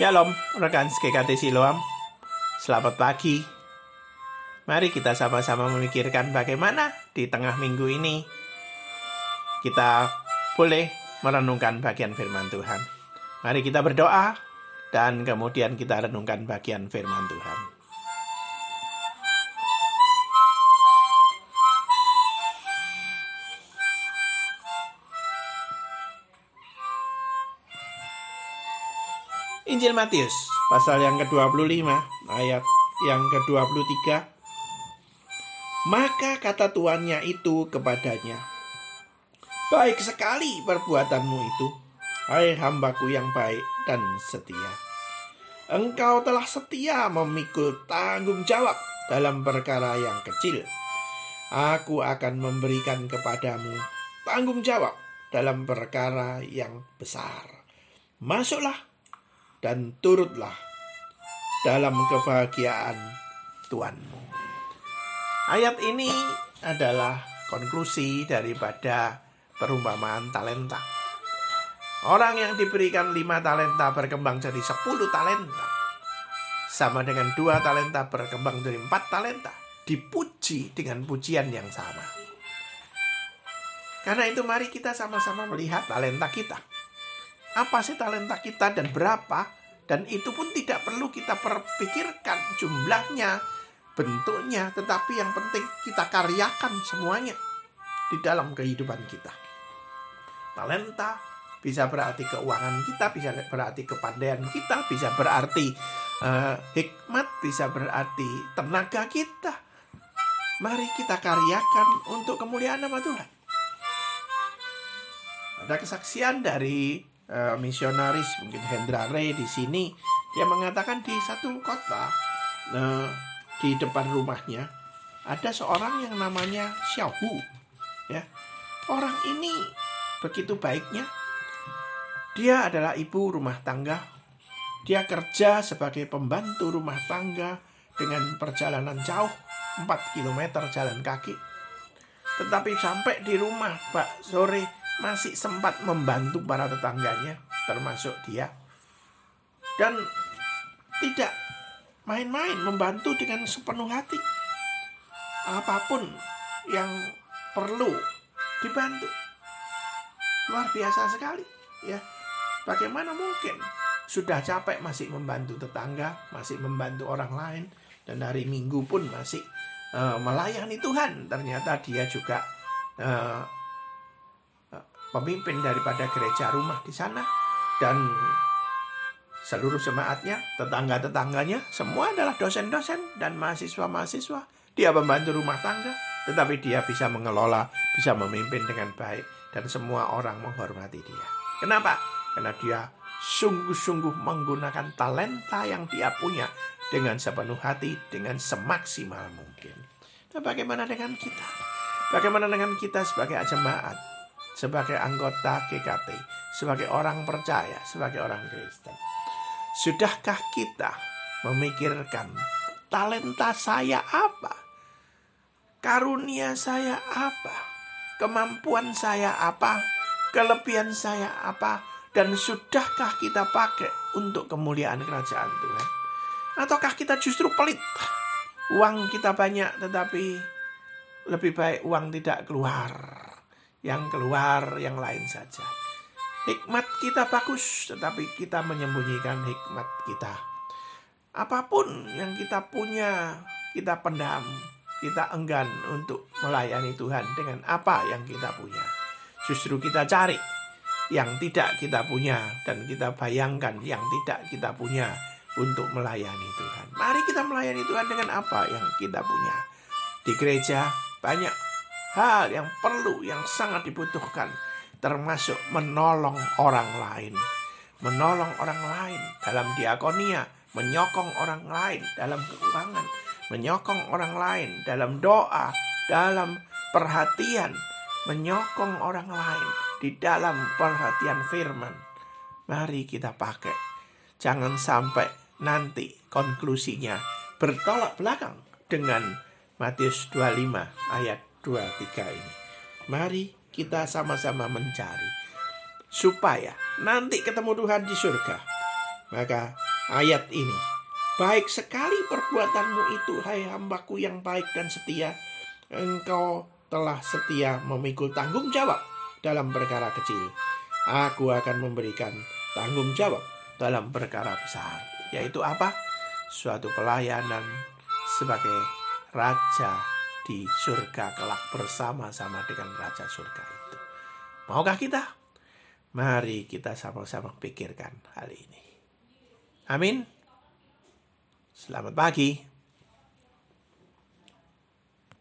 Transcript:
Shalom, rekan GKT Siloam. Selamat pagi. Mari kita sama-sama memikirkan bagaimana di tengah minggu ini kita boleh merenungkan bagian firman Tuhan. Mari kita berdoa dan kemudian kita renungkan bagian firman Injil Matius. Pasal yang ke-25 ayat yang ke-23 Maka kata tuannya itu kepadanya Baik sekali perbuatanmu itu Hai hambaku yang baik dan setia. Engkau telah setia memikul tanggung jawab dalam perkara yang kecil. Aku akan memberikan kepadamu tanggung jawab dalam perkara yang besar. Masuklah dan turutlah dalam kebahagiaan Tuhanmu. Ayat ini adalah konklusi daripada perumpamaan talenta. Orang yang diberikan lima talenta berkembang jadi sepuluh talenta. Sama dengan dua talenta berkembang jadi empat talenta. Dipuji dengan pujian yang sama. Karena itu mari kita sama-sama melihat talenta kita apa sih talenta kita dan berapa? Dan itu pun tidak perlu kita perpikirkan jumlahnya bentuknya tetapi yang penting kita karyakan semuanya di dalam kehidupan kita. Talenta bisa berarti keuangan kita bisa berarti kepandaian kita bisa berarti uh, hikmat bisa berarti tenaga kita. Mari kita karyakan untuk kemuliaan nama Tuhan. Ada kesaksian dari uh, misionaris mungkin Hendra Ray di sini dia mengatakan di satu kota uh, di depan rumahnya ada seorang yang namanya Xiaohu ya. Orang ini begitu baiknya dia adalah ibu rumah tangga. Dia kerja sebagai pembantu rumah tangga dengan perjalanan jauh 4 km jalan kaki. Tetapi sampai di rumah Pak sore masih sempat membantu para tetangganya, termasuk dia. Dan tidak main-main membantu dengan sepenuh hati. Apa pun yang perlu dibantu. Luar biasa sekali, ya. Bagaimana mungkin sudah capek masih membantu tetangga, masih membantu orang lain dan hari Minggu pun masih uh, melayani Tuhan. Ternyata dia juga uh, pemimpin daripada gereja rumah di sana dan seluruh jemaatnya, tetangga-tetangganya, semua adalah dosen-dosen dan mahasiswa-mahasiswa. Dia membantu rumah tangga, tetapi dia bisa mengelola, bisa memimpin dengan baik, dan semua orang menghormati dia. Kenapa? Karena dia sungguh-sungguh menggunakan talenta yang dia punya dengan sepenuh hati, dengan semaksimal mungkin. Nah, bagaimana dengan kita? Bagaimana dengan kita sebagai jemaat? Sebagai anggota GKT, sebagai orang percaya, sebagai orang Kristen. Sudahkah kita memikirkan talenta saya apa? Karunia saya apa? Kemampuan saya apa? Kelebihan saya apa? Dan sudahkah kita pakai untuk kemuliaan kerajaan Tuhan? Ataukah kita justru pelit? Uang kita banyak tetapi lebih baik uang tidak keluar yang keluar yang lain saja. Hikmat kita bagus, tetapi kita menyembunyikan hikmat kita. Apa pun yang kita punya, kita pendam, kita enggan untuk melayani Tuhan dengan apa yang kita punya. Justru kita cari yang tidak kita punya dan kita bayangkan yang tidak kita punya untuk melayani Tuhan. Mari kita melayani Tuhan dengan apa yang kita punya. Di gereja banyak hal yang perlu, yang sangat dibutuhkan, termasuk menolong orang lain. Menolong orang lain dalam diakonia, menyokong orang lain dalam keuangan, menyokong orang lain dalam doa, dalam perhatian, menyokong orang lain di dalam perhatian firman. Mari kita pakai. Jangan sampai nanti konklusinya bertolak belakang dengan Matius 25 ayat dua, tiga ini. Mari kita sama-sama mencari. Supaya nanti ketemu Tuhan di surga. Maka ayat ini. Baik sekali perbuatanmu itu, hai hambaku yang baik dan setia. Engkau telah setia memikul tanggung jawab dalam perkara kecil. Aku akan memberikan tanggung jawab dalam perkara besar. Yaitu apa? Suatu pelayanan sebagai raja di surga kelak bersama-sama dengan raja surga itu. Maukah kita? Mari kita sama-sama pikirkan hal ini. Amin. Selamat pagi.